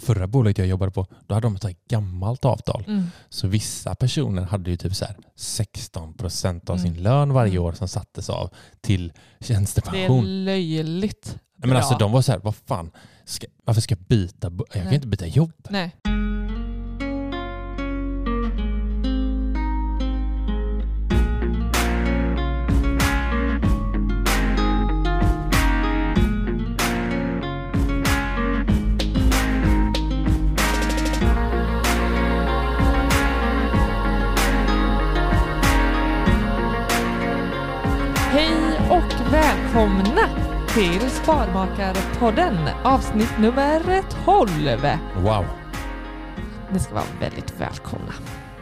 Förra bolaget jag jobbade på, då hade de ett gammalt avtal. Mm. Så vissa personer hade ju typ så här 16 procent av Mm. sin lön varje Mm. år som sattes av till Det är tjänstepension. löjligt Nej, men bra. alltså de var så här, vad fan, ska, varför ska jag byta? Jag kan Nej. inte byta jobb. Nej. Välkomna till Sparmakarpodden avsnitt nummer 12. Wow, Ni ska vara väldigt välkomna.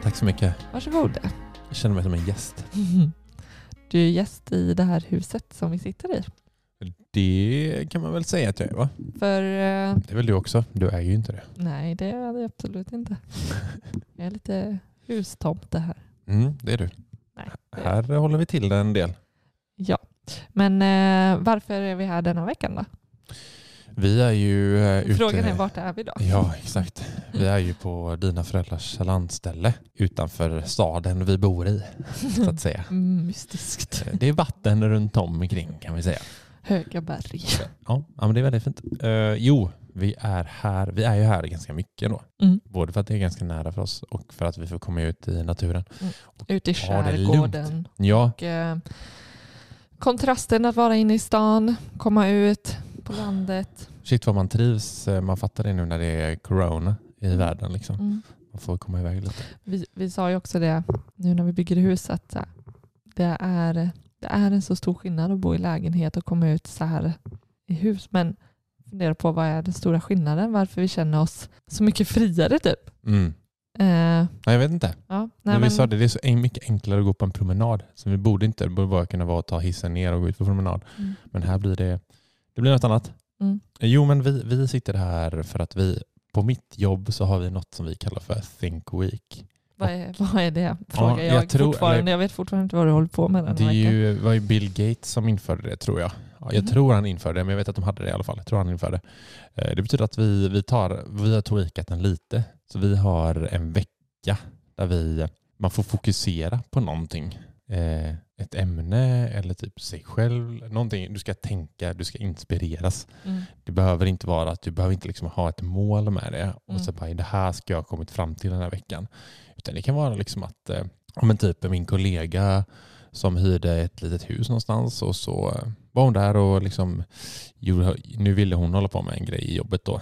tack så mycket. Varsågod. Jag känner mig som en gäst. Du är gäst i det här huset som vi sitter i. Det kan man väl säga att jag är va? För eh, Det är väl du också? Du äger ju inte det. nej, det är jag absolut inte. Jag är lite hustomte här. Mm, det är du. Nej, det- Här håller vi till en del. Ja, men eh, varför är vi här denna veckan då? Vi är ju eh, ute... Frågan är vart är vi då? Ja, exakt. Vi är ju på dina föräldrars landställe utanför staden vi bor i, så att säga. Mm, mystiskt. Det är vatten runt om omkring kan vi säga. Höga berg. Ja, men det är väldigt fint. Eh, jo, vi är här. Vi är ju här ganska mycket då. Mm. Både för att det är ganska nära för oss och för att vi får komma ut i naturen. I det är lugnt. skärgården. Ja, Och, eh, kontrasten att vara inne i stan, komma ut på landet. shit vad man trivs. Eh, Man fattar det nu när det är corona i världen. Liksom. Mm. Man får komma iväg lite. Vi, vi sa ju också det nu när vi bygger hus att det är, det är en så stor skillnad att bo i lägenhet och komma ut så här i hus. Men fundera på vad är den stora skillnaden? Varför vi känner oss så mycket friare typ. Mm. Eh, Nej, jag vet inte. ja, nej, men vi sa det, det är så mycket enklare att gå på en promenad. Så vi borde inte, det borde bara kunna vara att ta hissen ner och gå ut på promenad. Mm. Men här blir det, det blir något annat. Mm. Jo, men vi, vi sitter här för att vi, på mitt jobb så har vi något som vi kallar för Think Week. vad, är, vad är det? Frågar jag jag, tror- fortfarande. eller- jag vet fortfarande inte vad du håller på med den Det är ju, var ju Bill Gates som införde det tror jag. Ja, jag Mhm. tror han införde det, men jag vet att de hade det i alla fall. Jag tror han införde det. Eh, Det betyder att vi, vi, tar, vi har tweakat den lite. Så vi har en vecka där vi, man får fokusera på någonting. Eh, ett ämne eller typ sig själv. Någonting. Du ska tänka, du ska inspireras. Mm. Det behöver inte vara att du behöver inte liksom ha ett mål med det. Och Mm. så bara, det här ska jag ha kommit fram till den här veckan. Utan det kan vara liksom att eh, men typ min kollega som hyrde ett litet hus någonstans och så eh, var hon där och liksom, nu ville hon hålla på med en grej i jobbet då.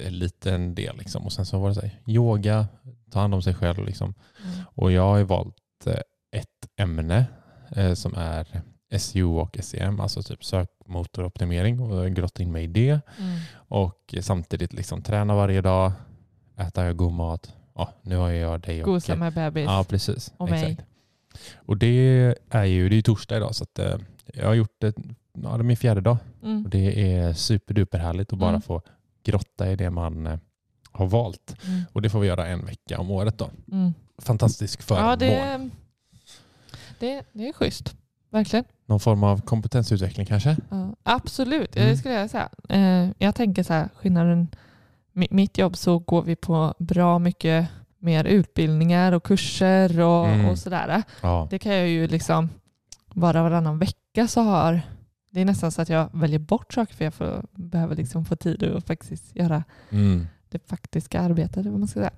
En liten del liksom. Och sen så var det så här, yoga, ta hand om sig själv liksom. Mm. Och jag har ju valt eh, ett ämne eh, som är SEO och SEM, alltså typ sökmotoroptimering och grottat in mig i det. Mm. Och samtidigt liksom träna varje dag, äta god mat. Ja, nu har jag dig och... Gosa med bebis. Ja, precis. Och mig. Exakt. Och det är ju det är torsdag idag så att, eh, jag har gjort ett ja, det är min fjärde dag. Mm. Och det är superduper härligt att bara Mm. få grotta i det man eh, har valt. Mm. Och det får vi göra en vecka om året då. Mm. Fantastisk förmån. Ja, det, det, det är schysst. Verkligen. Någon form av kompetensutveckling kanske? Ja, absolut, Mm. det skulle jag säga. Eh, jag tänker så här, skillnaden, mi- mitt jobb så går vi på bra mycket mer utbildningar och kurser och, Mm. och sådär. Ja. Det kan jag ju liksom, bara varannan vecka så har, det är nästan så att jag väljer bort saker för jag får, behöver liksom få tid att faktiskt göra Mm. det faktiska arbetet, vad man ska säga.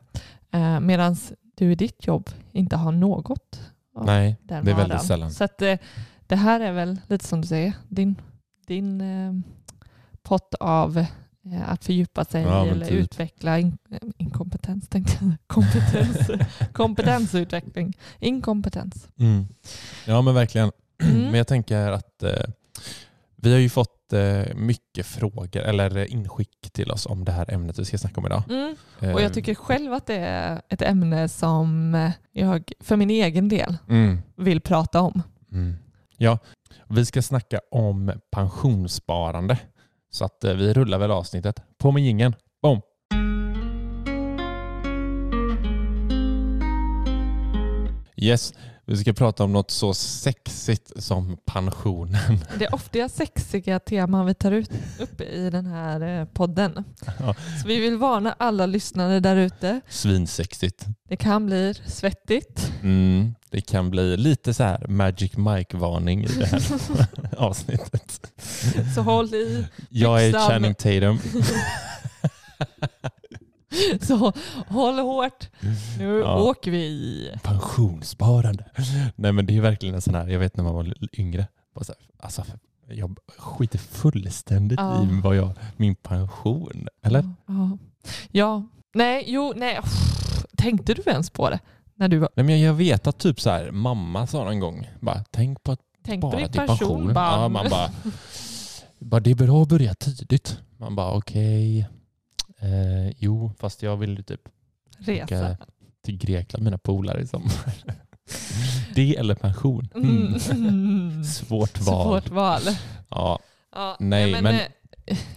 Eh, Medan du i ditt jobb inte har något Nej, den det är väldigt varan. sällan. Så att, eh, det här är väl lite som du säger, din, din eh, pott av att fördjupa sig Ja, eller typ. utveckla in, eh, inkompetens. Kompetens, kompetensutveckling, inkompetens. Mm. Ja men verkligen. Mm. Men jag tänker att eh, vi har ju fått eh, mycket frågor eller eh, inskick till oss om det här ämnet vi ska snacka om idag. Mm. Eh, Och jag tycker själv att det är ett ämne som eh, jag för min egen del Mm. vill prata om. Mm. Ja, vi ska snacka om pensionssparande. Så att eh, vi rullar väl avsnittet. På med jingeln. Boom! Yes, vi ska prata om något så sexigt som pensionen. Det är ofta sexiga teman vi tar ut, upp i den här eh, podden. Ja. Så vi vill varna alla lyssnare där ute. Svinsexigt. Det kan bli svettigt. Mm, det kan bli lite så här Magic Mike-varning i det här avsnittet. Så håll i. Jag är. Channing Tatum. Så håll hårt. Nu Ja. åker vi. Pensionssparande. Nej men det är verkligen en sån här, jag vet när man var yngre, bara så här, alltså, jag skiter fullständigt Ja. i vad jag, min pension. Eller? Ja. ja. Nej, jo, nej. Tänkte du ens på det? När du var... Nej, men jag vet att typ så här, mamma sa någon gång, bara, tänk på att Tänk på spara din till pension. pensionen. bara. Ja, man bara, bara, det är bra att börja tidigt. Man bara okej, eh, jo fast jag vill ju typ Resa. till Grekland, mina polare i sommar. det eller pension? Mm. Mm. Svårt val. Svårt val. Ja, Ja, Nej, men- eh,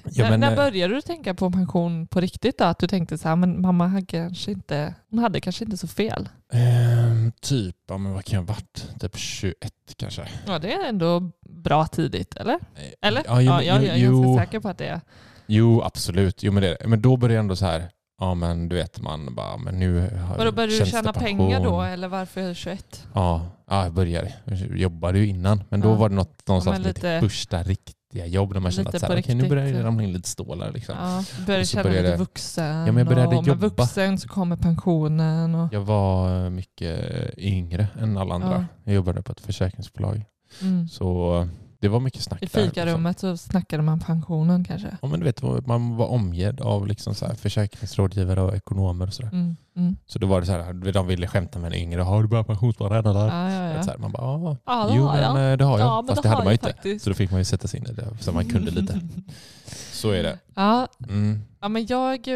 ja, när, men, när eh, började du tänka på pension på riktigt då? Att du tänkte så här, men mamma hade kanske inte, hon hade kanske inte så fel. Ehm, typ, ja, men vad kan jag ha varit? Typ 21 kanske. Ja, det är ändå bra tidigt, eller? Eller? Ja, jo, ja, men- jag, jo, jag är ganska säker på att det är. Jo, absolut. Jo, men, det, men då började jag ändå så här, ja men du vet man bara, men nu har Vadå, började du tjäna pengar då eller varför 21? Ja, ja, jag började. Jag jobbade ju innan, men då Ja. var det något, någonstans mitt lite- första riktiga jobb där man kände att så här, okej, nu börjar det ramla in lite stålar. Liksom. Ja, började känna började- lite vuxen. Ja, men jag började och jobba. Med vuxen så kommer pensionen. Och, Jag var mycket yngre än alla andra. Ja. Jag jobbade på ett försäkringsbolag. mm. Så det var mycket snack I liksom. fikarummet så snackade man pensionen kanske. Ja, men du vet, man var omgedd av liksom så här försäkringsrådgivare och ekonomer och sådär. Mm. Mm. Så då var det så här, de ville skämta med en yngre. Har du börjat pensionsspara redan? eller?" Ja, ja, ja. Så här, man bara, ja, Ja, jo har jag. men eh, det har jag. Ja, men Fast det det, hade man ju jag inte. faktiskt. Så då fick man ju sätta sig in i det så man kunde lite. Så är det. Ja, Mm. ja men jag,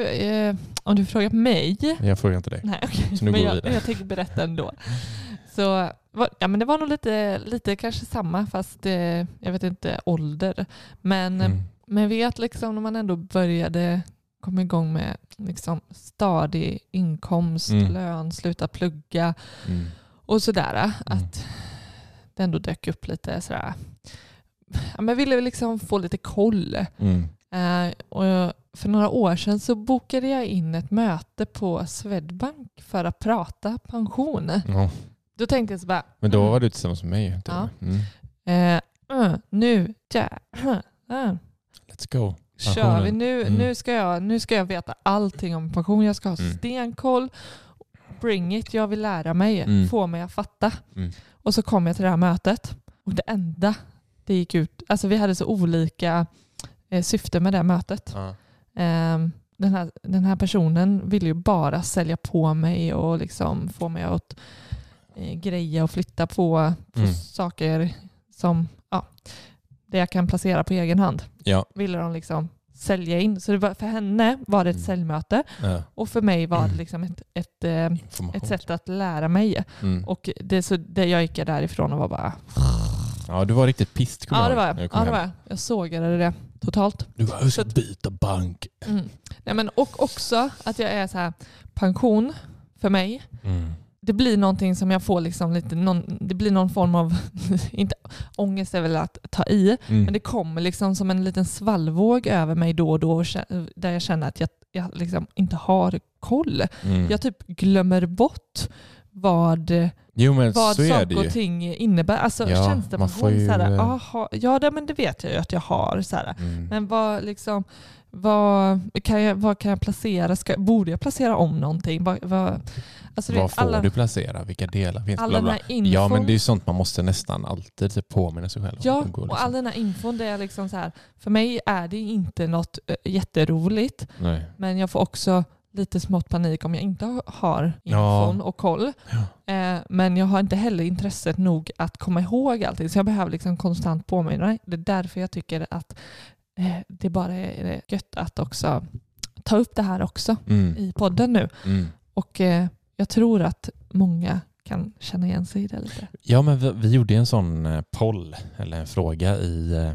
eh, om du frågar mig. Jag frågar inte dig. Nej, okej. Så nu men går vi jag, vidare. jag tänker berätta ändå. Så, var, ja, men det var nog lite, lite kanske samma fast eh, jag vet inte ålder. Men, Mm. men vet liksom när man ändå började komma igång med liksom stadig inkomst, Mm. lön, sluta plugga Mm. och sådär. Att det ändå dök upp lite sådär. Ja, men ville liksom få lite koll. Mm. Eh, och jag- för några år sedan så bokade jag in ett möte på Swedbank för att prata pension. Då tänkte jag så bara, Men då var du tillsammans med mig. Ja. Mm. uh, nu ja, uh, Let's go. kör vi. Nu, Mm. nu, ska jag, nu ska jag veta allting om pension. Jag ska ha Mm. stenkoll. Bring it, jag vill lära mig. Mm. Få mig att fatta. Mm. Och så kom jag till det här mötet. Och det enda det gick ut, alltså vi hade så olika eh, syften med det mötet. Ehm, den, här, den här personen ville ju bara sälja på mig och liksom få mig att greja och flytta på, på Mm. saker som ja, det jag kan placera på egen hand. Ja. Ville de liksom sälja in. Så var, för henne var det ett Mm. säljmöte Ja. och för mig var det Mm. liksom ett, ett, eh, ett sätt att lära mig. Mm. Och det, så det jag gick därifrån och var bara Ja, du var riktigt pist Ja det var jag. kom Ja, det var jag. jag sågade det totalt. Du bara, jag ska byta bank. Mm. Nej, men, och också att jag är så här, pension för mig, Mm. Det blir någonting som jag får liksom lite, någon, det blir någon form av, inte ångest är väl att ta i, Mm. men det kommer liksom som en liten svallvåg över mig då och då där jag känner att jag, jag liksom inte har koll. Mm. Jag typ glömmer bort vad, Jo vad saker och ting innebär. Alltså Ja, tjänstepension, ju, så här, eh, aha, ja det, men det vet jag ju att jag har. Så här. Mm. Men vad, liksom, vad, kan jag, vad kan jag placera? Ska, borde jag placera om någonting? Vad, vad, alltså, Vad får alla, du placera? Vilka delar finns? all Bla, bla. infon, Ja men det är sånt man måste nästan alltid typ påminna sig själv om. Ja, går och liksom. all den här infon, det är liksom så här, för mig är det inte något eh, jätteroligt, Nej. men jag får också lite smått panik om jag inte ha- har Ja. infon och koll. Eh, men jag har inte heller intresset nog att komma ihåg allting, så jag behöver liksom konstant påminna mig. Det är därför jag tycker att eh, det bara är gött att också ta upp det här också Mm. i podden nu. Mm. Och eh, jag tror att många kan känna igen sig i det lite. Ja men vi, vi gjorde en sån eh, poll, eller en fråga i, eh,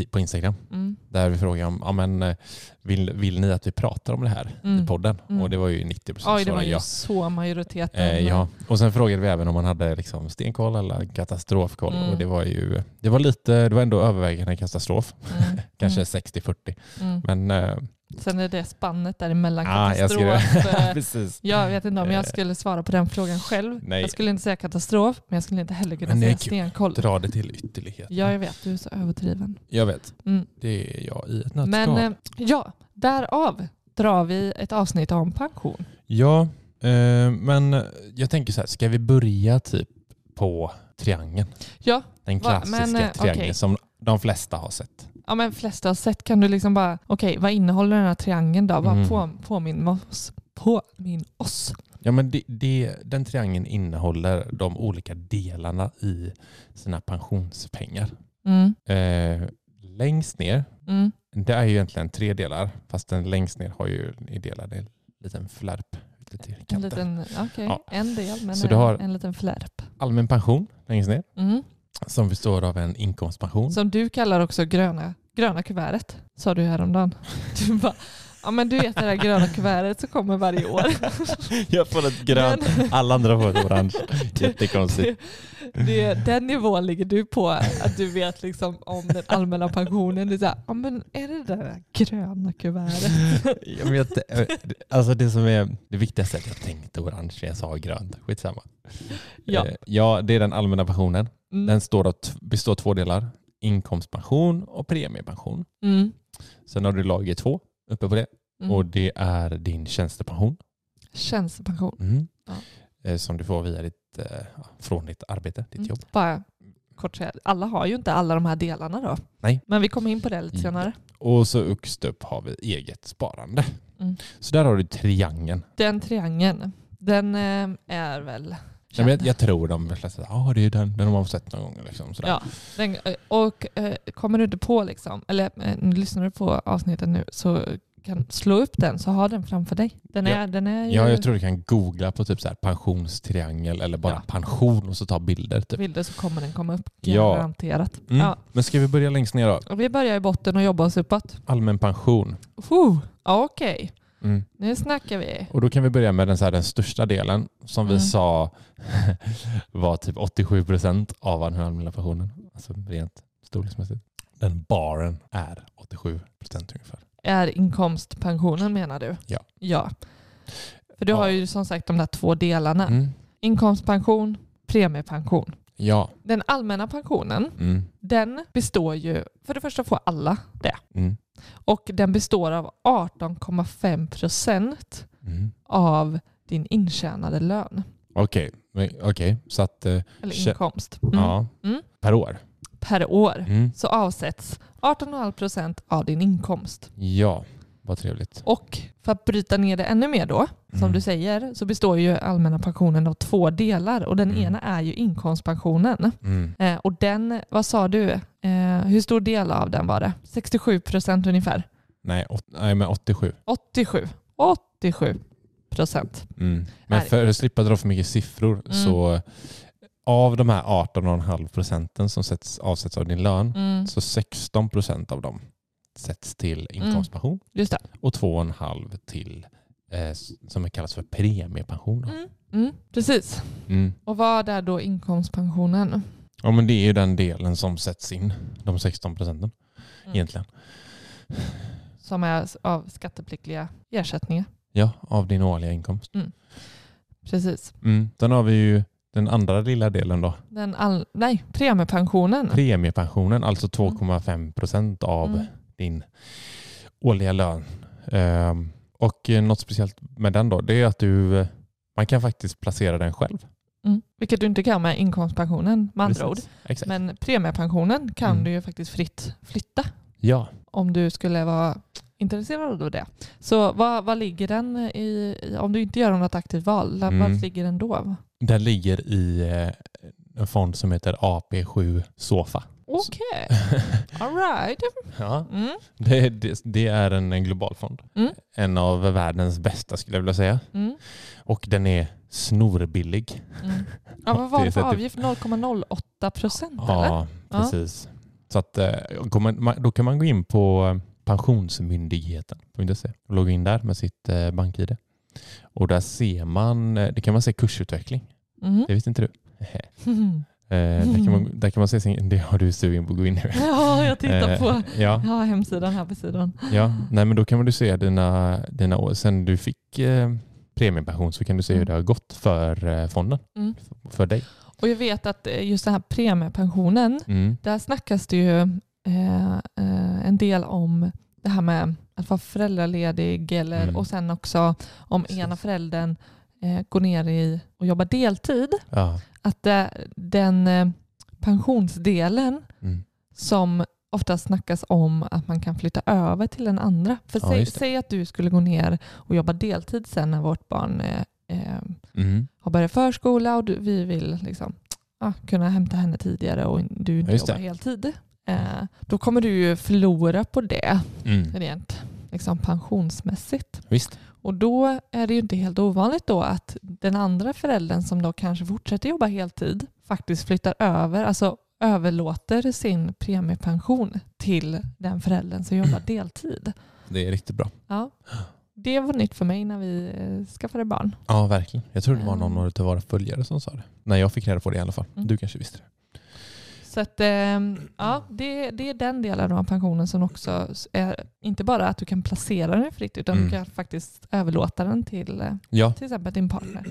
i, på Instagram. Mm. Där vi frågade om, ja, men, eh, vill, vill ni att vi pratar om det här i Mm. podden? Mm. Och det var ju 90 procent Oj, det var ju ja. så majoriteten. Eh, ja. Och sen frågade vi även om man hade liksom stenkoll eller katastrofkoll. Mm. Och det var ju det var lite, det var ändå övervägande katastrof. Mm. Kanske Mm. 60-40. Mm. Men eh, Sen är det spannet däremellan ah, jag katastrof. skrev, eh, precis. jag vet inte om jag Eh. skulle svara på den frågan själv. Nej. Jag skulle inte säga katastrof, men jag skulle inte heller kunna säga stenkoll. Dra det till ytterlighet. Ja, jag vet. Du är så överdriven. Jag vet. Mm. Det är jag i ett nötskal. Men eh, ja, därav drar vi ett avsnitt om pension. Ja, eh, men jag tänker så här, ska vi börja typ på triangeln? Ja, Den Va, klassiska men, eh, triangeln okej. som de flesta har sett. Ja men flesta har sett. Kan du liksom bara, okej, vad innehåller den här triangeln då? Bara Mm. på, påminn oss. Påminn oss. Ja, men det, det, den triangeln innehåller de olika delarna i sina pensionspengar. Mm, Eh, längst ner, mm. det är ju egentligen tre delar, fast den längst ner har ju i delad en liten flärp. Lite En liten, okej, Ja. en del, men Så du en, har- en liten flärp. Allmän pension längst ner, Mm. Som består av en inkomstpension. Som du kallar också gröna, gröna kuvertet, sa du häromdagen. Du bara, ja men du vet det där gröna kuvertet som kommer varje år. Jag får ett grönt, alla andra får ett orange. Jättekonstigt. Det, det, den nivån ligger du på, att du vet liksom om den allmänna pensionen. Du säger, ja men är det det där gröna kuvertet? Jag vet, alltså det som är det viktigaste är att jag tänkte orange, jag sa grönt. Skitsamma. Ja. Eh, ja, det är den allmänna pensionen. Mm. Den står av, består av två delar. Inkomstpension och premiepension. Mm. Sen har du lager två uppe på det. Mm. Och det är din tjänstepension. Tjänstepension. Mm. Ja. Eh, Som du får via ditt, eh, ja, från ditt arbete, ditt Mm. jobb. Bara kort säga, alla har ju inte alla de här delarna då. Nej. Men vi kommer in på det lite Ja. senare. Och så högst upp har vi eget sparande. Mm. Så där har du triangeln. Den triangeln, den eh, är väl Nej, men jag, jag tror de flesta säger ah, det är den, den har man sett någon gång. Liksom, sådär. Ja, den, och eh, kommer du inte på, liksom, eller eh, lyssnar du på avsnittet nu, så kan slå upp den så har den framför dig. Den Ja. är, den är ju Ja, jag tror du kan googla på typ så här pensionstriangel eller bara Ja. pension och så ta bilder. Typ. bilder så kommer den komma upp Ja. garanterat. Mm. Ja. Men ska vi börja längst ner då? Och vi börjar i botten och jobbar oss uppåt. Allmän pension. Uh, Okej, Mm. nu snackar vi. Och då kan vi börja med den, så här, den största delen som vi Mm. sa var typ 87 procent av den allmänna pensionen. Alltså rent storleksmässigt. Den baren är 87 procent ungefär. Är inkomstpensionen menar du? Ja. Ja. För du Ja. har ju som sagt de där två delarna. Mm. Inkomstpension, premiepension. Ja. Den allmänna pensionen, Mm. den består ju, för det första får alla det. Och den består av 18,5 procent Mm. av din intjänade lön. Okej, Men- okej. så att eh, Eller inkomst. Mm. ja, Mm. per år. Per år Mm. så avsätts 18,5 procent av din inkomst. Ja, vad trevligt. Och för att bryta ner det ännu mer då, som Mm. du säger, så består ju allmänna pensionen av två delar. Och den Mm. ena är ju inkomstpensionen. Mm. Eh, och den, vad sa du, eh, hur stor del av den var det? 67 procent ungefär? Nej, åt, nej, men 87. 87. 87 procent. Mm. Men för att slippa dra för mycket siffror Mm. så av de här 18,5 procenten som sätts, avsätts av din lön Mm. så 16 procent av dem sätts till inkomstpension Just det. och 2,5 till eh, som kallas för premiepension. Mm. Mm. Precis. Mm. Och vad är då inkomstpensionen? Ja, men det är ju den delen som sätts in, de 16 procenten Mm. egentligen. Som är av skattepliktiga ersättningar. Ja, av din årliga inkomst. Precis. Mm. Sen har vi ju den andra lilla delen då. Den all... Nej, premiepensionen. Premiepensionen, alltså 2,5 procent av Mm. Din årliga lön. Ehm, och något speciellt med den då, det är att du, man kan faktiskt placera den själv. Mm. Vilket du inte kan med inkomstpensionen med andra ord. Precis. Exakt. Men premiepensionen kan Mm. du ju faktiskt fritt flytta Ja, om du skulle vara intresserad av det. Så vad, vad ligger den i, om du inte gör något aktivt val, Mm. vad ligger den då? den ligger i eh, en fond som heter AP7 Sofa. Okej, all right. Ja, Mm. det, det, det är en, en global fond. Mm. En av världens bästa skulle jag vilja säga. Mm. Och den är snorbillig. Mm. Ja, vad var Det det för avgift? 0,08 procent eller? Ja, precis. Så att, eh, då kan man gå in på eh, pensionsmyndigheten.se och logga in där med sitt eh, bank-id. Och där ser man, det kan man se kursutveckling. Mm. Det visste inte du? Eh, där, kan man, där kan man se sin, det har du sugen på att gå in nu. Ja, jag tittar Eh, på Ja, ja, hemsidan här på sidan. ja. Nej, men då kan man du se dina, dina år. Sen du fick eh, premiepension så kan du se hur Mm. det har gått för fonden. Mm. För dig. Och jag vet att just den här premiepensionen, Mm. där snackas det ju eh, en del om det här med att vara föräldraledig eller, Mm. och sen också om Precis. ena föräldern eh, går ner i och jobbar deltid. Ja. Att den eh, pensionsdelen Mm. som ofta snackas om att man kan flytta över till den andra. För Ja, säg, säg att du skulle gå ner och jobba deltid sen när vårt barn eh, eh, Mm. har börjat förskola och du, vi vill liksom, ja, kunna hämta henne tidigare och du inte jobbar heltid. Eh, då kommer du ju förlora på det Mm. rent liksom pensionsmässigt. Visst. Och då är det ju inte helt ovanligt då att den andra föräldern som då kanske fortsätter jobba heltid faktiskt flyttar över, alltså överlåter sin premiepension till den föräldern som jobbar deltid. Det är riktigt bra. Ja. Det var nytt för mig när vi eh, skaffade barn. Ja, verkligen. Jag tror det var någon Mm. av våra följare som sa det. När jag fick reda på det i alla fall. Mm. Du kanske visste det. Så att, ehm, ja, det, det är den delen av pensionen som också är inte bara att du kan placera den fritt utan Mm. du kan faktiskt överlåta den till eh, Ja, till exempel din partner.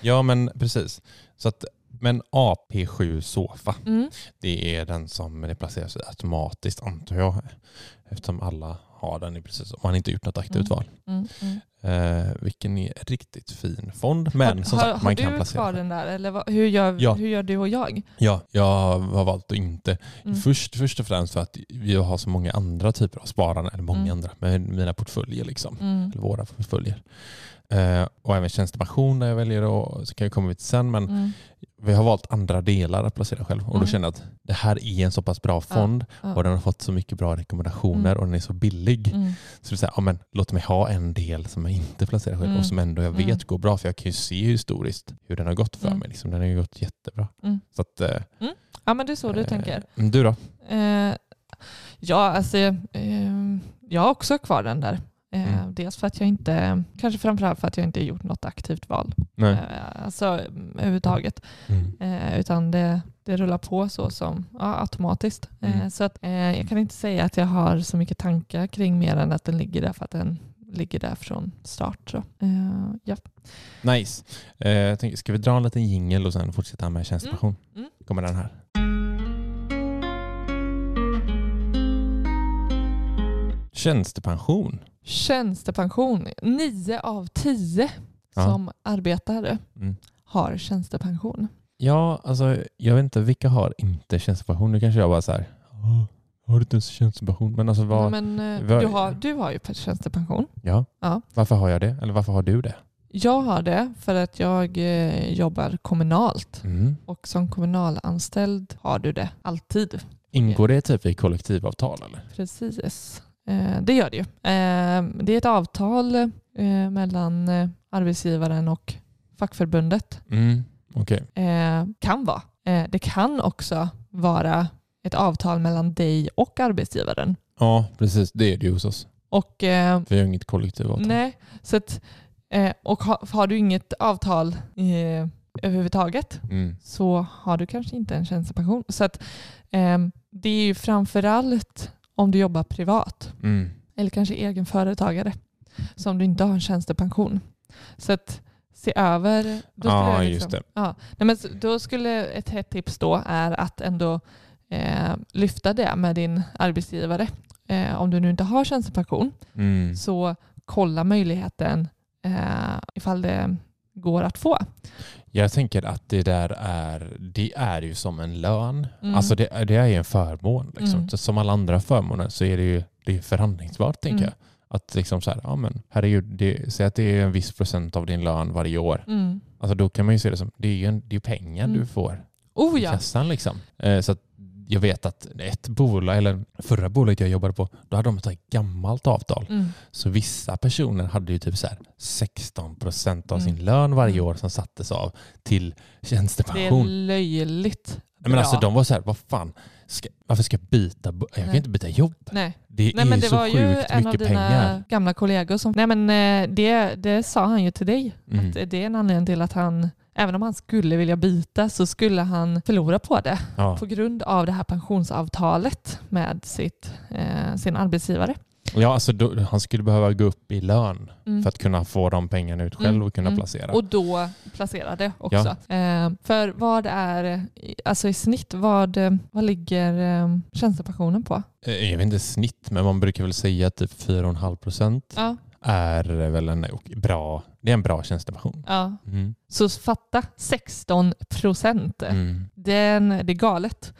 ja men precis. Så att, men AP7 Sofa, Mm. det är den som det placeras i automatiskt antar jag. Eftersom alla har den i precis. Om man inte gjort något aktivt Mm. val. Mm. Mm. Eh, vilken är riktigt fin fond. Men har, som har, sagt, har man du kan kvar placera. den där eller vad, hur, gör, Ja. hur gör du och jag? Ja, jag har valt att inte. Mm. Först, först och främst för att vi har så många andra typer av sparande, eller många Mm. andra, med mina portföljer liksom. Eller våra portföljer. Eh, och även tjänstepension där jag väljer och så kan jag komma till sen. Men. Vi har valt andra delar att placera själv. Och då Mm. känner jag att det här är en så pass bra fond ja. och den har fått så mycket bra rekommendationer Mm. och den är så billig. Mm. Så så här, ja, men låt mig ha en del som jag inte placerar själv Mm. och som ändå jag vet Mm. går bra. För jag kan ju se historiskt hur den har gått för Mm. mig. Liksom, den har ju gått jättebra. Mm. Så att, eh, Ja men det är så du eh, tänker. Du då? Eh, ja, alltså eh, jag har också kvar den där. Eh, Mm. Dels för att jag inte, kanske framförallt för att jag inte gjort något aktivt val. Nej. Eh, alltså mm, överhuvudtaget. Mm. Eh, utan det, det rullar på så som ja, automatiskt. Mm. så att, jag kan inte säga att jag har så mycket tankar kring mer än att den ligger där för att den ligger där från start. Så. Ja. Nice. Jag tänker, ska vi dra en liten jingel och sen fortsätta med tjänstepension? Mm. Kommer den här. Tjänstepension. Tjänstepension. Nio av tio Ja. som arbetar Mm. har tjänstepension. Ja, alltså jag vet inte vilka har inte tjänstepension. Nu kanske jag bara så här, "Åh, har du inte ens tjänstepension? Men alltså vad, Men, eh, vad- du, har, du har ju tjänstepension. ja. Ja. varför har jag det? Eller varför har du det? Jag har det för att jag eh, jobbar kommunalt Mm. och som kommunalanställd har du det alltid. Ingår det typ i kollektivavtal eller? Precis. Eh, det gör det ju. Eh, det är ett avtal eh, mellan arbetsgivaren och fackförbundet. Mm. Eh, kan vara. Det kan också vara ett avtal mellan dig och arbetsgivaren. Ja, precis. Det är det ju hos oss. Och, Vi har inget kollektivavtal. nej, så att, och ha, har du inget avtal överhuvudtaget Mm. så har du kanske inte en tjänstepension. Så att, det är ju framförallt om du jobbar privat Mm. eller kanske egen företagare som du inte har en tjänstepension. Så att se över... Då Ja, jag just det. Ja, nej men då skulle ett hett tips då är att ändå eh, lyfta det med din arbetsgivare. Eh, om du nu inte har tjänstepension Mm. så kolla möjligheten eh, ifall det går att få. Jag tänker att det där är, det är ju som en lön. Mm. Alltså det, är- det är ju en förmån. Liksom. Mm. Som alla andra förmåner så är det ju det är förhandlingsbart tänker Mm. jag. Att liksom så här, ja men herregud, det, säg att det är en viss procent av din lön varje år. Mm. Alltså då kan man ju se det som, det är ju en, det är pengar Mm. du får Oh i ja. kassan liksom. Eh, så att jag vet att ett bolag, eller förra bolaget jag jobbade på, då hade de ett gammalt avtal. Mm. Så vissa personer hade ju typ så här 16 procent av Mm. sin lön varje Mm. år som sattes av till Det är tjänstepension. löjligt Men bra. alltså de var så här, vad fan, ska, varför ska jag byta? Jag kan Nej. inte byta jobb. Nej. Det Nej, är men det så var ju sjukt en av mycket dina pengar. gamla kollegor som... Nej, men eh, det, det sa han ju till dig. Mm. Att det är en anledning till att han, även om han skulle vilja byta, så skulle han förlora på det Ja. på grund av det här pensionsavtalet med sitt, eh, sin arbetsgivare. ja, alltså då, han skulle behöva gå upp i lön Mm. för att kunna få de pengarna ut själv Mm, och kunna mm. placera. Och då placera det också. Eh, för vad är, alltså i snitt, vad, vad ligger eh, tjänstepensionen på? Eh, Jag vet inte snitt, men man brukar väl säga att typ 4,5 procent Ja, är väl en bra, det är en bra tjänstepension. ja. Mm. Så fatta 16 procent. Mm. Den, det är galet.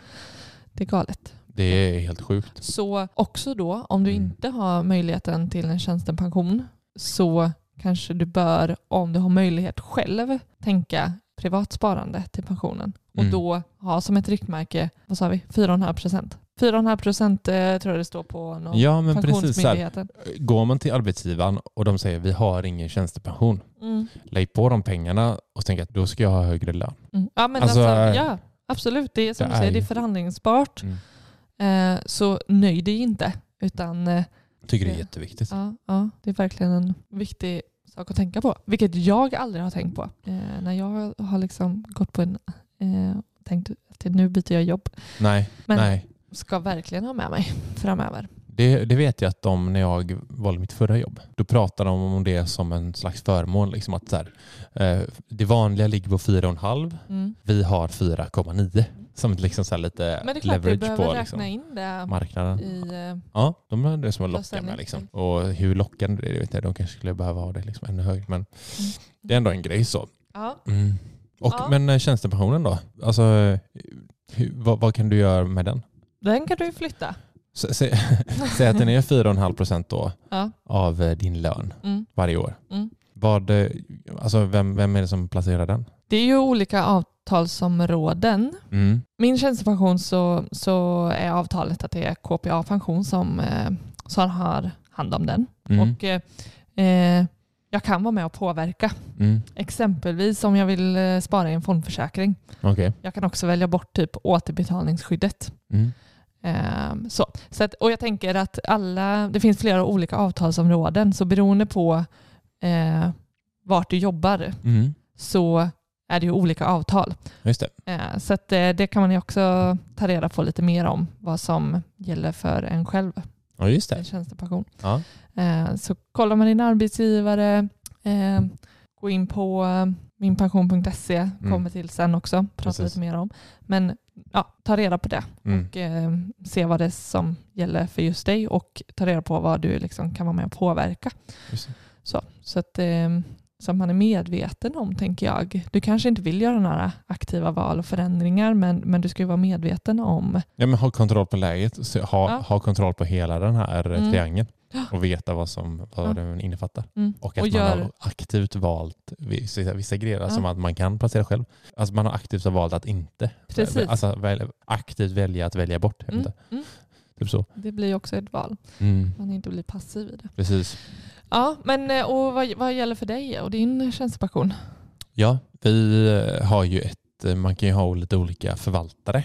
Det är galet. Det är helt sjukt. Så också då, om du Mm. inte har möjligheten till en tjänstepension så kanske du bör, om du har möjlighet själv, tänka privat sparande till pensionen. Och Mm. då ha som ett riktmärke, vad sa vi, 4,5 procent. 4,5 procent eh, tror jag det står på någon Ja, men precis. Så här, går man till arbetsgivaren och de säger vi har ingen tjänstepension, Mm. lägg på de pengarna och tänk att då ska jag ha högre lön. Mm. Ja, men Alltså, alltså, eh, ja, absolut. Det är som det du säger, är det är förhandlingsbart. Mm. Eh, så nöj dig inte, utan eh, Tycker det är jätteviktigt. Ja, ja, det är verkligen en viktig sak att tänka på. Vilket jag aldrig har tänkt på. Eh, när jag har liksom gått på en... Eh, tänkt att nu byter jag jobb. Nej, Men nej. Ska verkligen ha med mig framöver. Det, det vet jag att de, när jag valde mitt förra jobb, då pratade de om det som en slags förmån. Liksom att så här, eh, det vanliga ligger på 4,5, Mm. vi har 4,9. Som liksom så lite Men det är klart, vi leverage behöver på räkna liksom, in det marknaden. i... Eh, Ja, de är det som är locka Plåtställning. med. Liksom. Och hur lockande det är, det vet jag. De kanske skulle behöva ha det liksom ännu högre. Men det är ändå en grej så. ja. Mm. Och, Ja. Men eh, tjänstepensionen då? Alltså, hur, vad, vad kan du göra med den? Den kan du flytta. Säg att den är 4,5 procent då Ja. av eh, din lön Mm. varje år. Mm. Vad, eh, alltså vem, vem är det som placerar den? Det är ju olika avtalsområden. Mm. Min tjänstepension så, så är avtalet att det är KPA Pension som, eh, som har hand om den. Mm. Och eh, jag kan vara med och påverka. Mm. Exempelvis om jag vill eh, spara i en fondförsäkring. Okej. Jag kan också välja bort typ återbetalningsskyddet. Mm. Ehm, så. Så att, och jag tänker att alla, det finns flera olika avtalsområden så beroende på eh, vart du jobbar Mm. så är det ju olika avtal. Just det. Eh, så att, eh, det kan man ju också ta reda på lite mer om vad som gäller för en själv Ja, just det. tjänstepension. Ja. Eh, så kolla med din arbetsgivare, eh, gå in på minpension.se, kommer till sen också, prata lite mer om. Men ja, ta reda på det Mm. och eh, se vad det är som gäller för just dig och ta reda på vad du liksom kan vara med och påverka. Så, så att eh, så att man är medveten om, tänker jag. Du kanske inte vill göra några aktiva val och förändringar, men, men du ska ju vara medveten om Ja, men ha kontroll på läget. Ha, Ja. ha kontroll på hela den här Mm. triangeln. Och veta vad, som, vad den innefattar. mm, Och att Och man gör- har aktivt valt vissa, vissa grejer som att man kan placera själv. Alltså man har aktivt valt att inte. Precis. Alltså väl, aktivt välja att välja bort. Mm, mm. Typ så. Det blir också ett val. Mm. Man inte blir passiv i det. Precis. Ja, men eh, och vad, vad gäller för dig och din tjänstepension? Ja, vi eh, har ju ett, eh, man kan ju ha lite olika förvaltare.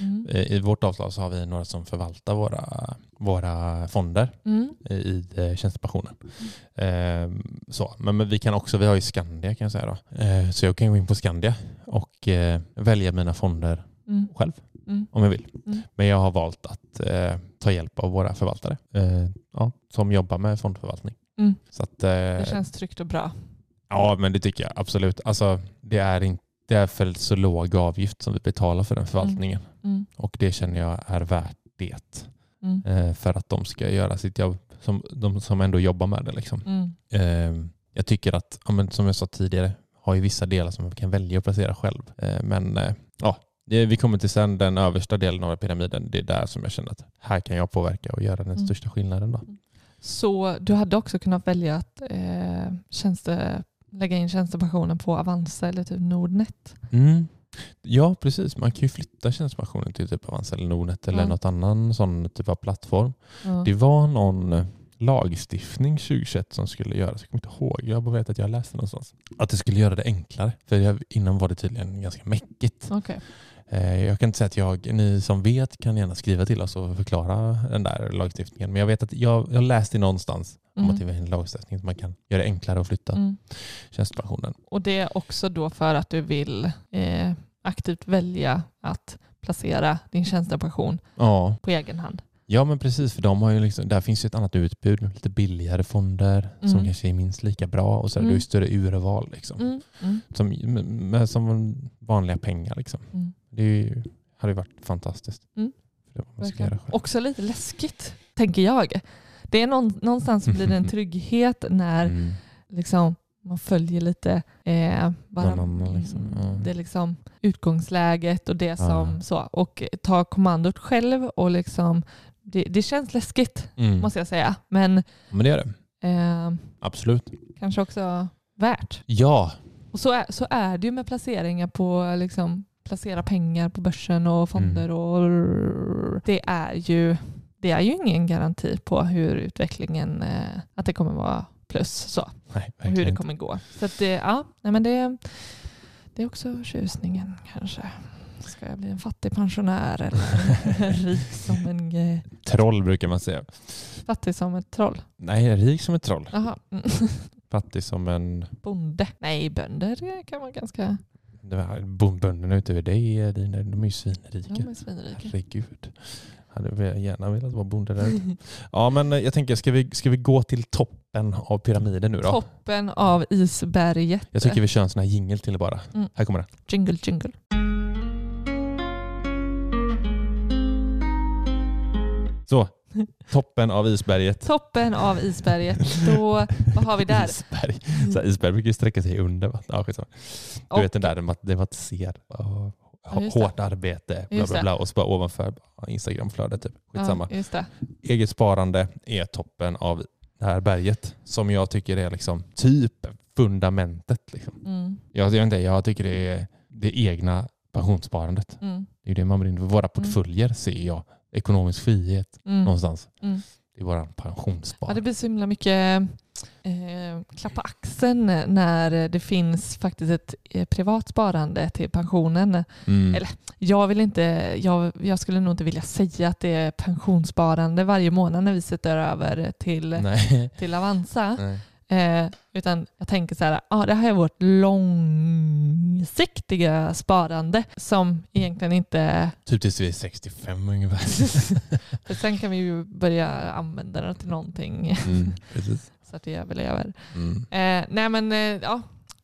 Mm. Eh, I vårt avtal så har vi några som förvaltar våra, våra fonder Mm. i eh, tjänstepensionen. Eh, så. Men, men vi kan också, vi har ju Skandia kan jag säga då. Eh, så jag kan gå in på Skandia och välja mina fonder Mm. själv Mm. om jag vill. Mm. Men jag har valt att ta hjälp av våra förvaltare ja, som jobbar med fondförvaltning. Mm. Så att, Det känns tryggt och bra. Ja, men det tycker jag absolut. Alltså, det, är inte, det är för så låg avgift som vi betalar för den förvaltningen. Mm. Och det känner jag är värt det. Mm. Eh, för att de ska göra sitt jobb, som, de som ändå jobbar med det. Liksom. Mm. Eh, jag tycker att, som jag sa tidigare, har ju vissa delar som man kan välja att placera själv. Eh, men ja, vi kommer till sen den översta delen av pyramiden. Det är där som jag känner att här kan jag påverka och göra den Mm. största skillnaden. Då. Så du hade också kunnat välja att eh, tjänste, lägga in tjänstepensionen på Avanza eller typ Nordnet. Mm. Ja, precis. Man kan ju flytta tjänstepensionen till typ Avanza eller Nordnet eller Ja. något annan sån typ av plattform. Ja. Det var någon eh, lagstiftning 2021 som skulle göras. Jag kommer inte ihåg. Jag bara vet att jag läste någonstans. Att det skulle göra det enklare. För innan var det tydligen ganska mäckigt. Okej. Eh, Jag kan inte säga att jag, ni som vet kan gärna skriva till oss och förklara den där lagstiftningen. Men jag vet att jag, jag läste någonstans om Mm. att det är en lagstiftning som man kan göra det enklare att flytta Mm. tjänstepensionen. Och det är också då för att du vill eh, aktivt välja att placera din tjänstepension Ja. på egen hand. Ja men precis, för de har ju liksom, där finns ju ett annat utbud lite billigare fonder som Mm. kanske är minst lika bra och så är det Mm. ju större urval. Liksom. Mm. Mm. Som, med, med, som vanliga pengar. Liksom. Mm. Det är ju, hade ju varit fantastiskt. Mm. Också lite läskigt, tänker jag. Det är någon, någonstans blir det en trygghet när Mm. liksom, man följer lite eh, bara, annan liksom, ja. det är liksom utgångsläget och det som Ja. så. Och ta kommandot själv och liksom, det, det känns läskigt Mm. måste jag säga. Men Men det gör det. eh, Absolut. kanske också värt. Ja, Och så är, så är det ju med placeringar på liksom, placera pengar på börsen och fonder. Mm. och Det är ju det är ju ingen garanti på hur utvecklingen, eh, att det kommer vara plus så. nej, och hur det inte. kommer gå. Så att det, ja, nej men det, det är också tjusningen kanske. Ska jag bli en fattig pensionär eller rik som en eh, Troll brukar man säga. fattig som ett troll? Nej, rik som ett troll. Jaha. Fattig som en... Bonde? Nej, bönder kan vara ganska... Bönderna utöver dig, dina, de är ju svinrika. De är svinrika. Herregud. Hade gärna velat vara bonde där ute. Ja, men eh, jag tänker, ska vi, ska vi gå till toppen av pyramiden nu då? Toppen av isberget. Jag tycker vi kör en sån här jingel till bara. Mm. Här kommer den. Jingle jingle. Så, toppen av isberget. Toppen av isberget. Då, vad har vi där? Isberg. Så isberg brukar ju sträcka sig under vattnet. Ja. Du Och- vet den där, det var- just det. hårt arbete, bla, bla, bla. Och så bara ovanför Instagramflödet. Typ. Skitsamma. Ja. Eget sparande är toppen av det här berget som jag tycker är liksom typ fundamentet. Liksom. Mm, Jag, jag, inte, jag tycker det är det egna pensionssparandet. mm, Det är det man brinner för. Våra portföljer ser jag. Ekonomisk frihet mm, någonstans. mm. i våran Ja, pensionsspar. det blir så himla mycket eh, klapp på axeln när det finns faktiskt ett eh, privat sparande till pensionen. Mm. eller- Jag, vill inte, jag, jag skulle nog inte vilja säga att det är pensionssparande varje månad när vi sätter över till, Nej. till Avanza. Nej. Eh, utan jag tänker så här, ah, det här är vårt långsiktiga sparande som egentligen inte... Typ tills vi är 65 ungefär. För sen kan vi ju börja använda det till någonting Mm, så att det överlever. Mm. Eh, nej men eh, ja,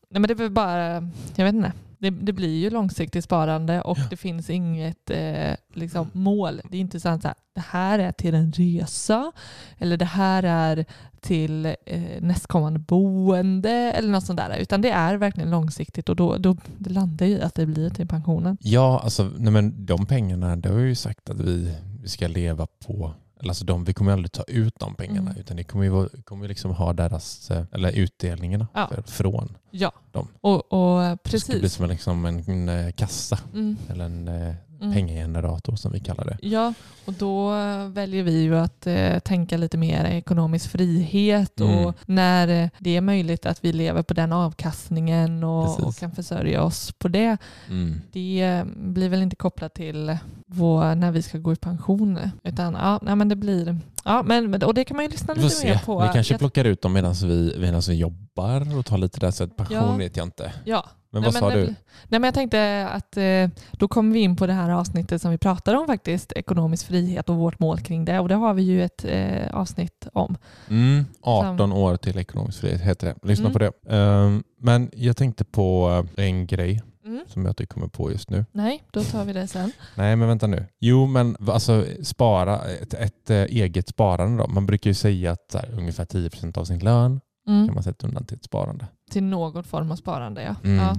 nej, men det är väl bara, jag vet inte. Det, det blir ju långsiktigt sparande och det finns inget eh, liksom, mål. Det är inte så att det här är till en resa eller det här är till eh, nästkommande boende eller något sånt där. Utan det är verkligen långsiktigt och då, då det landar ju att det blir till pensionen. Ja, alltså nej men de pengarna, det har vi ju sagt att vi, vi ska leva på. Eller alltså de, vi kommer aldrig ta ut de pengarna Mm. utan det kommer ju kommer liksom ha deras, eh, eller utdelningarna Ja. från. Ja, Dem. och, och Det ska bli precis. som en, liksom en, eh, kassa Mm, eller en eh, mm. pengagenerator som vi kallar det. Ja, och då väljer vi ju att eh, tänka lite mer ekonomisk frihet Mm. och när det är möjligt att vi lever på den avkastningen och, och kan försörja oss på det. Mm. Det eh, blir väl inte kopplat till vår, när vi ska gå i pension utan ja, nej, men det blir, ja, men, och det kan man ju lyssna lite mer se. på. Vi kanske plockar ut dem medan vi, medan vi jobbar och tar lite där. Så att pension Ja. vet jag inte. Ja, Men Nej, vad sa det du? Nej, men jag tänkte att eh, då kommer vi in på det här avsnittet som vi pratade om faktiskt, ekonomisk frihet och vårt mål kring det. Och det har vi ju ett eh, avsnitt om. Mm, 18 år till ekonomisk frihet heter det. Lyssna Mm. på det. Ehm, men jag tänkte på eh, en grej Mm. som jag inte kommer på just nu. Nej, då tar vi det sen. Nej, men vänta nu. Jo, men alltså spara, ett, ett eh, eget sparande då. Man brukar ju säga att här, ungefär 10% av sin lön Mm. kan man sätta undan till ett sparande. Till någon form av sparande, ja. Mm. ja.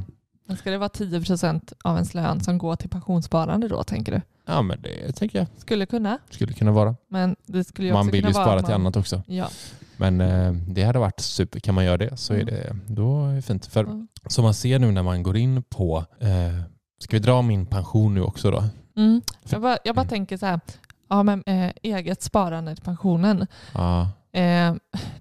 Men ska det vara 10% av ens lön som går till pensionssparande då, tänker du? Ja, men det tänker jag Skulle kunna, skulle kunna vara. men det skulle ju Man också vill kunna ju vara spara att till man- annat också. Ja. Men eh, det hade varit super. Kan man göra det så är Mm. det, då är det fint. För Ja. som man ser nu när man går in på, eh, ska vi dra min pension nu också då? Mm. Jag, bara, jag bara Mm. tänker så här, ja, men, eh, eget sparande till pensionen. Ja, Eh,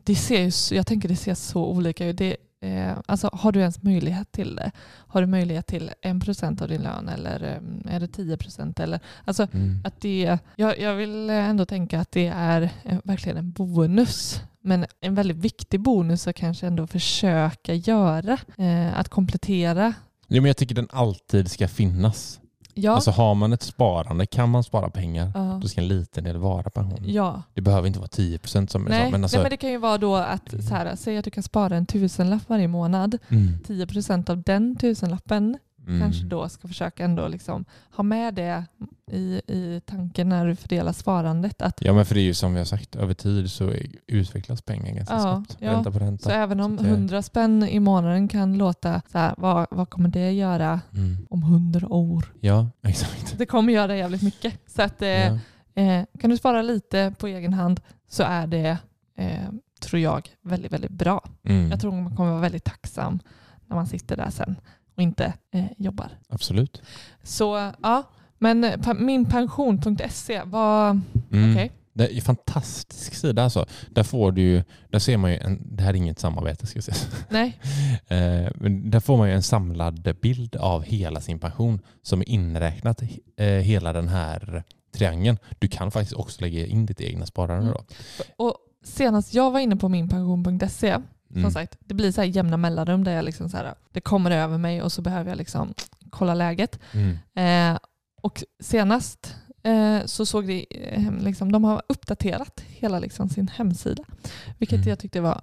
det ser ju, jag tänker det ser så olika ut. Det, eh, alltså, har du ens möjlighet till det? Har du möjlighet till 1% av din lön eller eh, är det 10%? Eller, alltså, mm. att det, jag, jag vill ändå tänka att det är verkligen en bonus. Men en väldigt viktig bonus att kanske ändå försöka göra. Eh, att komplettera. ja, men jag tycker den alltid ska finnas. Ja, Alltså har man ett sparande, kan man spara pengar, ja, då ska en liten del vara pension. ja. Det behöver inte vara 10% som jag Nej, sa. Men alltså, nej, men det kan ju vara då att så här, säg att du kan spara en tusenlapp varje månad. mm, 10% av den tusenlappen mm. kanske då ska försöka ändå liksom ha med det i, i tanken när du fördelar sparandet. Att, Ja men för det är ju som vi har sagt, över tid så utvecklas pengar ganska Ja, snabbt. ja. Ränta på ränta. så även om Så det- 100 spänn i månaden kan låta så här, vad, vad kommer det göra Mm. om 100 år? Ja, exakt. Det kommer göra jävligt mycket. Så att, eh, Ja. eh, kan du spara lite på egen hand så är det, eh, tror jag, väldigt, väldigt bra. Mm. Jag tror man kommer vara väldigt tacksam när man sitter där sen och inte eh, jobbar. Absolut. Så ja, men pa- minpension.se var Mm. okej. Det är en fantastisk sida alltså. Där får du ju, där ser man ju, en, det här är inget samarbete ska jag säga. Nej, Eh, men där får man ju en samlad bild av hela sin pension som är inräknat eh, hela den här triangeln. Du kan faktiskt också lägga in ditt egna sparande Mm. då. och senast jag var inne på minpension.se, som Mm. sagt, det blir så här jämna mellanrum där jag liksom så här, det kommer över mig och så behöver jag liksom kolla läget. Mm. Eh, och senast eh, så såg det, eh, liksom, de har uppdaterat hela liksom, sin hemsida, vilket Mm. jag tyckte var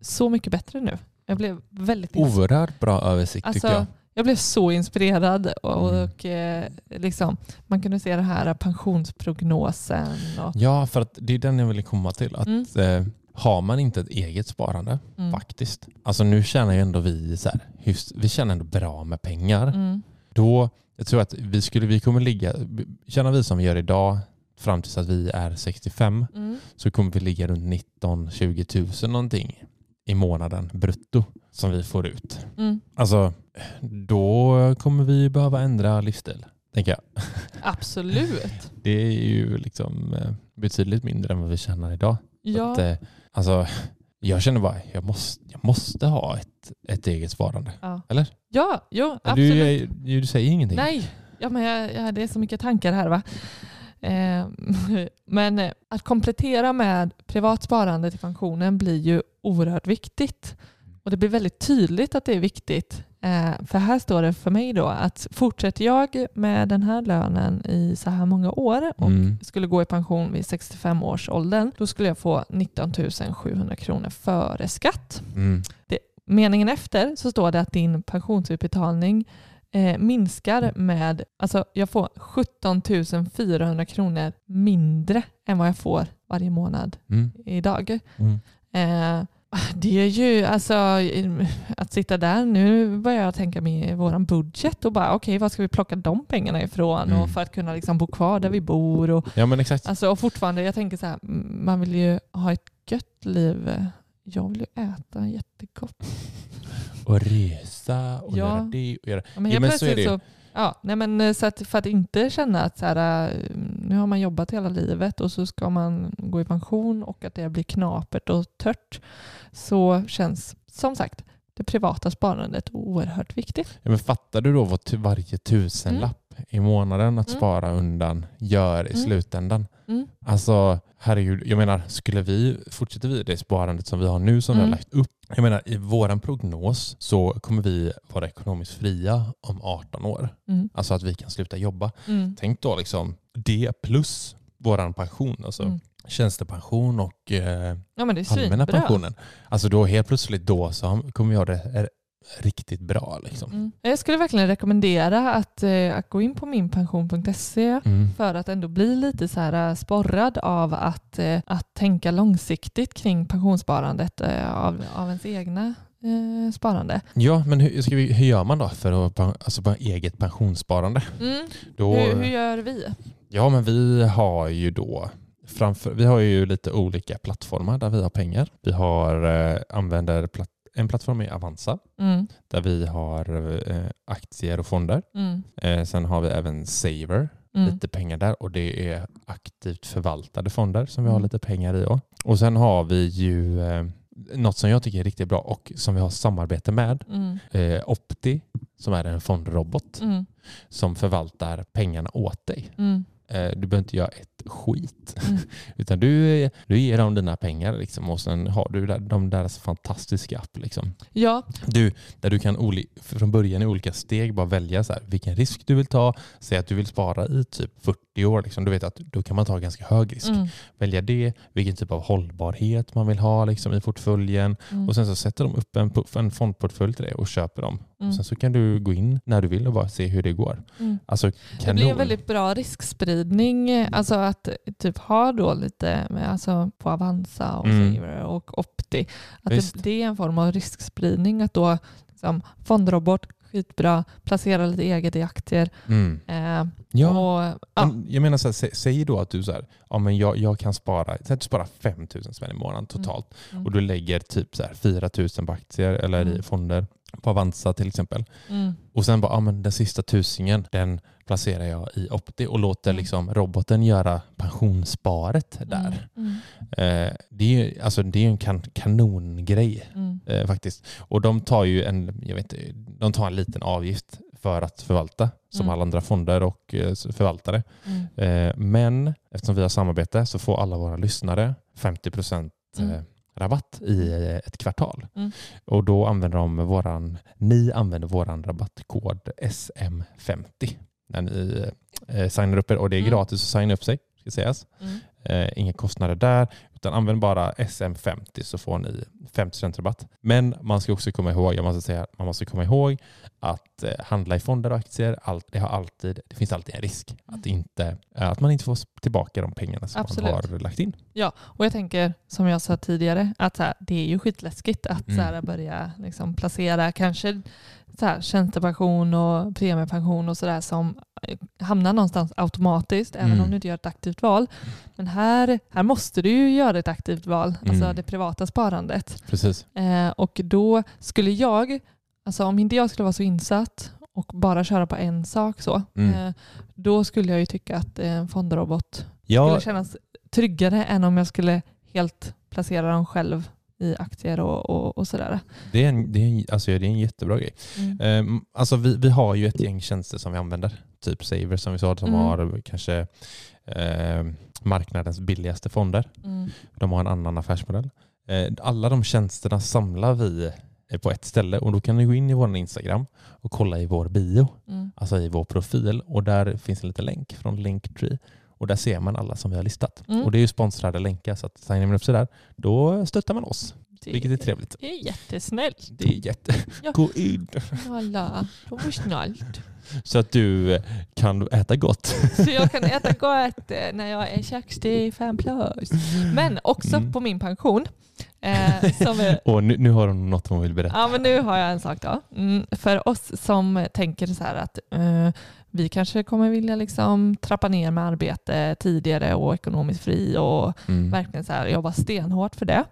så mycket bättre nu. Jag blev väldigt Oerhört bra översikt Alltså, tycker jag. jag blev så inspirerad och, Mm. och eh, liksom, man kunde se den här pensionsprognosen. Och, Ja, för att det är den jag ville komma till. Att, Mm. eh, har man inte ett eget sparande, mm, faktiskt. Alltså nu tjänar ju ändå vi så här, hyfs, vi tjänar ändå bra med pengar. mm, Då, jag tror att vi skulle, vi kommer ligga, tjänar vi som vi gör idag fram tills att vi är 65 mm, så kommer vi ligga runt 19-20 tusen någonting i månaden brutto som vi får ut. mm. Alltså då kommer vi behöva ändra livsstil, tänker jag. Absolut. Det är ju liksom, eh, betydligt mindre än vad vi tjänar idag. Ja, Att, eh, alltså, jag känner bara jag måste, jag måste ha ett, ett eget sparande. ja. Eller? ja jo, absolut. Du, du, du säger ingenting. Nej, ja, men jag, ja, det är så mycket tankar här. va. Eh, men att komplettera med privat sparande till pensionen blir ju oerhört viktigt. Och det blir väldigt tydligt att det är viktigt. Eh, för här står det för mig då att fortsätter jag med den här lönen i så här många år och Mm. skulle gå i pension vid 65 års åldern, då skulle jag få 19 700 kronor före skatt. Mm. Meningen efter så står det att din pensionsutbetalning eh, minskar med, alltså jag får 17 400 kronor mindre än vad jag får varje månad Mm. idag. Mm. Eh, det är ju alltså att sitta där, nu börjar jag tänka med vår budget och bara okej, var ska vi plocka de pengarna ifrån Mm. och för att kunna liksom bo kvar där vi bor och, Ja men exakt. alltså, och fortfarande, jag tänker så här, man vill ju ha ett gött liv. Jag vill ju äta jättegott. Och resa och Ja. göra det och göra... Ja, men Ja, men så är det ju. så, ja, nej men eh, så att för att inte känna att så här, eh, nu har man jobbat hela livet och så ska man gå i pension och att det blir knapert och tört så känns som sagt det privata sparandet oerhört viktigt. Ja, men fattar du då vad varje tusenlapp i månaden att Mm. spara undan gör i Mm. slutändan? Mm. Alltså herregud, jag menar skulle vi, fortsätter vi det sparandet som vi har nu som vi Mm. har lagt upp. Jag menar i våran prognos så kommer vi vara ekonomiskt fria om 18 år. Mm. Alltså att vi kan sluta jobba. Mm. Tänk då liksom det plus våran pension. Alltså Mm. tjänstepension och eh, Ja allmänna pensionen. Alltså då helt plötsligt då så kommer vi ha det riktigt bra. Liksom. Mm. Jag skulle verkligen rekommendera att, eh, att gå in på minpension.se Mm. för att ändå bli lite så här eh, sporrad av att, eh, att tänka långsiktigt kring pensionssparandet eh, av, av ens egna sparande. Ja, men hur, ska vi, hur gör man då för att alltså, på eget pensionssparande? Mm. Då, Hur, hur gör vi? Ja, men vi har ju då framför, vi har ju lite olika plattformar där vi har pengar. Vi har eh, använder platt, en plattform i Avanza Mm. där vi har eh, aktier och fonder. Mm. Eh, sen har vi även Saver, Mm. lite pengar där och det är aktivt förvaltade fonder som vi har Mm. lite pengar i. Och sen har vi ju eh, något som jag tycker är riktigt bra och som vi har samarbete med. Mm. Eh, Opti som är en fondrobot Mm. som förvaltar pengarna åt dig. Eh, Du behöver inte göra ett skit. Mm. Utan du, du ger dem dina pengar liksom, och sen har du där, de deras fantastiska app. Liksom. Ja, Du, där du kan oli, från början i olika steg bara välja så här, vilken risk du vill ta. Säg att du vill spara i typ 40 år. Liksom. Du vet att då kan man ta ganska hög risk. mm. Välja det, vilken typ av hållbarhet man vill ha liksom, i portföljen. Mm. Och sen så sätter de upp en, en fondportfölj till dig och köper dem. Mm. Sen så kan du gå in när du vill och bara se hur det går. Mm. Alltså Det blir en väldigt bra riskspridning. Alltså att typ ha då lite med, alltså på Avanza och Mm. Och Opti. Att det, Visst. det är en form av riskspridning. Att då liksom, fondrobot, skitbra, placera lite eget i aktier. Mm. Eh, Ja, och, ja. jag menar så här, sä, säg då att du så här, ja, men jag, jag kan spara, att du sparar 5 000 spänn i månaden totalt Mm. och du lägger typ så här 4 000 på aktier eller Mm. i fonder på Avanza till exempel. Mm. Och sen bara, ja, men den sista tusingen den placerar jag i Opti och låter Mm. liksom roboten göra pensionssparet där. Mm. Eh, det är ju alltså, det är en kan, kanongrej Mm. eh, faktiskt. Och de tar ju en, jag vet inte, de tar en liten avgift för att förvalta som Mm. alla andra fonder och eh, förvaltare. Mm. Eh, men eftersom vi har samarbete så får alla våra lyssnare 50 Mm. eh, rabatt i eh, ett kvartal. Mm. Och då använder de våran, ni använder våran rabattkod SM50 när ni eh, signar upp er och det är Mm. gratis att signa upp sig ska sägas. Mm. Eh, inga kostnader där utan använd bara SM50 så får ni 50% rabatt. Men man ska också komma ihåg, jag måste säga, man måste komma ihåg att eh, handla i fonder och aktier, allt, det, har alltid, det finns alltid en risk att, inte, eh, att man inte får tillbaka de pengarna som Absolut. man har lagt in. Ja, och jag tänker som jag sa tidigare att här, det är ju skitläskigt att Mm. så här, börja liksom, placera kanske så här, tjänstepension och premiepension och sådär som eh, hamnar någonstans automatiskt även Mm. om du inte gör ett aktivt val. Men här, här måste du ju göra ett aktivt val, alltså Mm. det privata sparandet. Precis. Eh, och då skulle jag, alltså om inte jag skulle vara så insatt och bara köra på en sak så, Mm. eh, då skulle jag ju tycka att en fondrobot Ja, skulle kännas tryggare än om jag skulle helt placera dem själv i aktier och, och, och sådär. det är, en, det, är en, alltså, det är en jättebra grej. Mm. Ehm, alltså vi, vi har ju ett gäng tjänster som vi använder. Typ Saver som vi sa, som Mm. har kanske eh, marknadens billigaste fonder. Mm. De har en annan affärsmodell. Eh, alla de tjänsterna samlar vi på ett ställe och då kan ni gå in i vår Instagram och kolla i vår bio, Mm. alltså i vår profil och där finns en liten länk från Linktree och där ser man alla som vi har listat. Mm. Och det är ju sponsrade länkar så att signar man upp sig där, då stöttar man oss, vilket är trevligt. Det är jättesnällt. Det är jätte... Ja. Gå in Alla, det var snällt. så att du kan äta gott. Så jag kan äta gott eh, när jag är 65 plus. Men också Mm. på min pension. Eh, som Och nu, nu har hon något hon vill berätta. ja, men nu har jag en sak då. Mm, för oss som tänker så här att eh, vi kanske kommer vilja liksom trappa ner med arbete tidigare och ekonomiskt fri och Mm. verkligen så här, jobba stenhårt för det.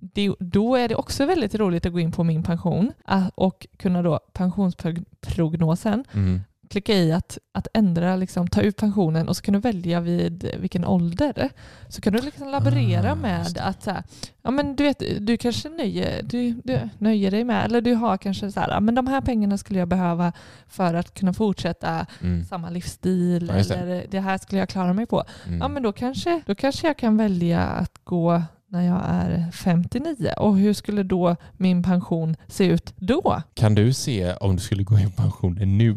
det. Då är det också väldigt roligt att gå in på min pension ah, och kunna då pensionsprognosen Mm. Klicka i att, att ändra, liksom, ta ut pensionen och så kan du välja vid vilken ålder. Så kan du liksom laborera Ah, med att så här, ja, men du, vet, du kanske nöjer, du, du nöjer dig med, eller du har kanske så här, men de här pengarna skulle jag behöva för att kunna fortsätta Mm. samma livsstil Ja, det. eller det här skulle jag klara mig på. Mm. Ja, men då kanske, då kanske jag kan välja att gå när jag är 59 och hur skulle då min pension se ut då? Kan du se om du skulle gå i pension nu?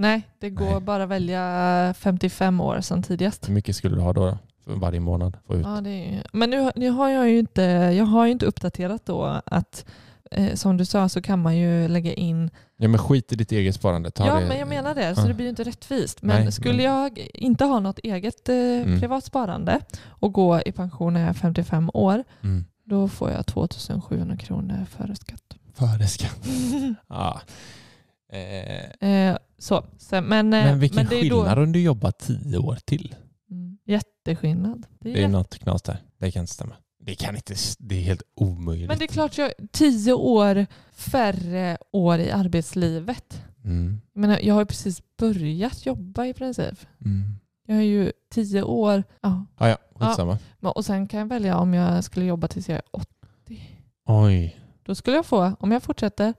Nej, det går Nej. bara att välja 55 år som tidigast. Hur mycket skulle du ha då? För varje månad? Få ut? Ja, det är, men nu, nu har jag ju inte, jag har ju inte uppdaterat då att eh, som du sa så kan man ju lägga in, Ja men skit i ditt eget sparande. Ta ja det. men jag menar det, så Ja. det blir ju inte rättvist. Men Nej, skulle men- jag inte ha något eget eh, Mm. privat sparande och gå i pension när jag är 55 år, Mm. då får jag 2700 kronor före skatt. Före skatt. ja. Eh, Eh, så, så, men, eh, men vilken det är då- skillnad om du jobbar tio år till. Mm, jätteskillnad. Det är Det är jätte- något knas där. Det kan inte stämma. Det kan inte, det är helt omöjligt. Men det är klart, jag, tio år färre år i arbetslivet. Mm. Jag, menar, jag har ju precis börjat jobba i princip. Mm. Jag har ju tio år. Ja. Ah, ja, skitsamma. Men- Och sen kan jag välja om jag skulle jobba tills jag är 80. Oj. Då skulle jag få, om jag fortsätter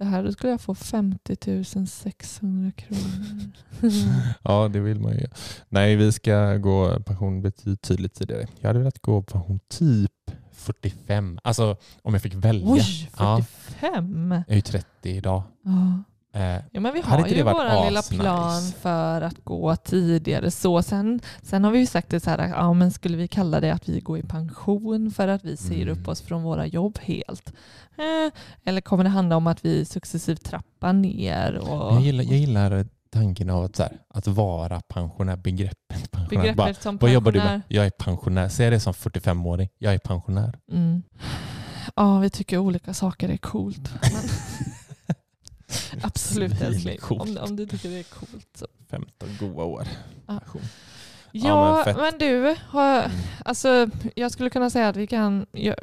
så här, då skulle jag få 50 600 kronor. Ja, det vill man ju. Nej, vi ska gå pension betydligt tidigare. Jag hade velat gå pension typ 45. Alltså om jag fick välja. Oj, Ja. 45? Jag är ju 30 idag. Ja. Eh, Ja, men vi har ju vår lilla plan för att gå tidigare. Så sen, sen har vi ju sagt det så här, ja, men skulle vi kalla det att vi går i pension för att vi säger Mm. upp oss från våra jobb helt? Eh, eller kommer det handla om att vi successivt trappar ner? Och, jag, gillar, jag gillar tanken av att, så här, att vara pensionär, begreppet pensionär. begreppet Bara, som vad jobbar du med? pensionär. Jag är pensionär. Säg det som 45-åring. Jag är pensionär. Mm. Ja, vi tycker olika saker är coolt. Men... Absolut älskling. Om, om du tycker det är coolt så. 15 goa år. Ja. Ja, men men, du, har, Mm. alltså, jag skulle kunna säga att vi kan... Jag,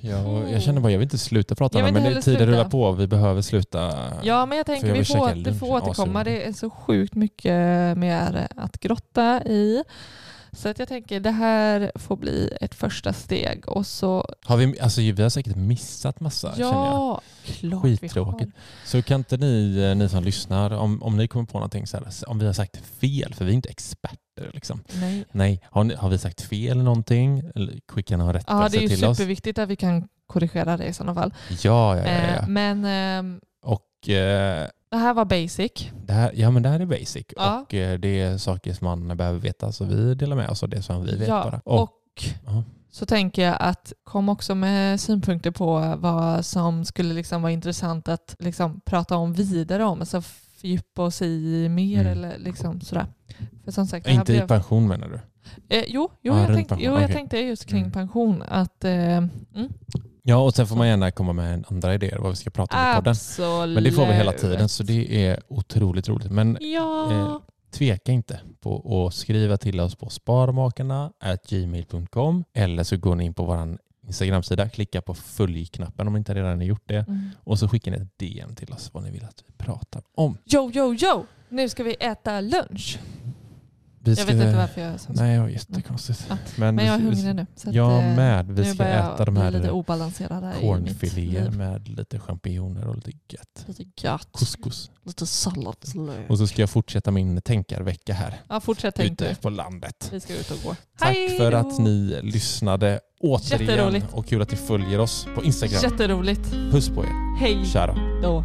Ja, jag känner bara, jag vill inte sluta prata Jag om det, men tiden rullar på. Vi behöver sluta. Ja, men jag tänker jag vi får, du får återkomma. Det är så sjukt mycket mer att grotta i. Så att jag tänker det här får bli ett första steg. Och så, Har vi, alltså, vi har säkert missat massa känner jag. ja, klart. Skittråkigt. Så kan inte ni, eh, ni som lyssnar, om, om ni kommer på någonting så här, om vi har sagt fel, för vi är inte experter liksom. Nej. Nej, har, ni, har vi sagt fel någonting? Skicka någon Ja, rättelse det är ju till oss? superviktigt att vi kan korrigera det i sådana fall. Ja, ja, ja. Eh, ja. Men ehm, Och eh, det här var basic. det här, ja, men det här är basic. Ja. Och eh, det är saker som man behöver veta, så vi delar med oss av det som vi vet ja, bara. och ja. så tänker jag att kom också med synpunkter på vad som skulle liksom vara intressant att liksom prata om vidare om. Alltså fördjupa oss i mer Mm. eller liksom sådär. För som sagt, Inte i blev- pension menar du? Eh, jo, jo, Ja, jag tänkte, jo jag okej. tänkte just kring Mm. pension. Att, eh, mm, Ja, och sen får man gärna komma med andra idéer vad vi ska prata om i podden. absolut. Men det får vi hela tiden, så det är otroligt roligt. Men Ja, Eh, tveka inte på att skriva till oss på sparmakarna.gmail.com eller så går ni in på vår Instagramsida, klicka på följ-knappen om ni inte redan har gjort det mm. och så skickar ni ett DM till oss vad ni vill att vi pratar om. Jo, jo, jo! Nu ska vi äta lunch. Vi Jag vet inte varför jag är så. Nej, var jättekonstigt. Ja, Men, Men jag är hungrig nu. Så att, Jag eh, med. Vi ska jag äta de här lite cornfiléer med lite champinjoner och lite gött. Lite gött. Couscous. Lite salladslök. Och så ska jag fortsätta min tänkarvecka här Ja, fortsätt tänk ute på landet. Vi ska ut och gå. Tack Hej för att ni lyssnade återigen Jätteroligt. och kul att ni följer oss på Instagram. Jätteroligt. Puss på er. Hej Tja då.